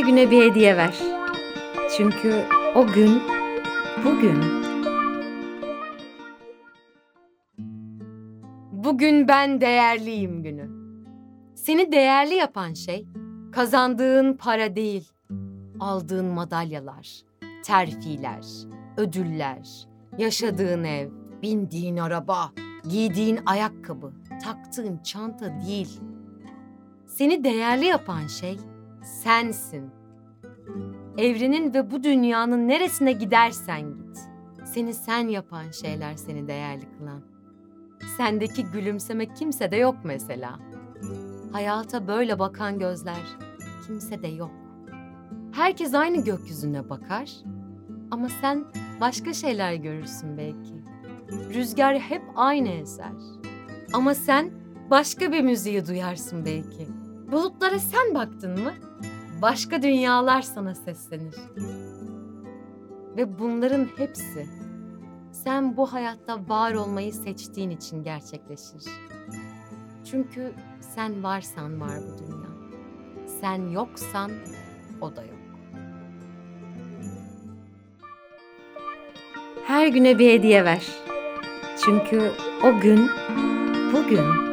güne bir hediye ver. Çünkü o gün bugün. Bugün ben değerliyim günü. Seni değerli yapan şey kazandığın para değil, aldığın madalyalar, terfiler, ödüller, yaşadığın ev, bindiğin araba, giydiğin ayakkabı, taktığın çanta değil. Seni değerli yapan şey sensin. Evrenin ve bu dünyanın neresine gidersen git. Seni sen yapan şeyler seni değerli kılan. Sendeki gülümseme kimsede yok mesela. Hayata böyle bakan gözler kimsede yok. Herkes aynı gökyüzüne bakar ama sen başka şeyler görürsün belki. Rüzgar hep aynı eser. Ama sen başka bir müziği duyarsın belki. Bulutlara sen baktın mı? Başka dünyalar sana seslenir. Ve bunların hepsi sen bu hayatta var olmayı seçtiğin için gerçekleşir. Çünkü sen varsan var bu dünya. Sen yoksan o da yok. Her güne bir hediye ver. Çünkü o gün bugün.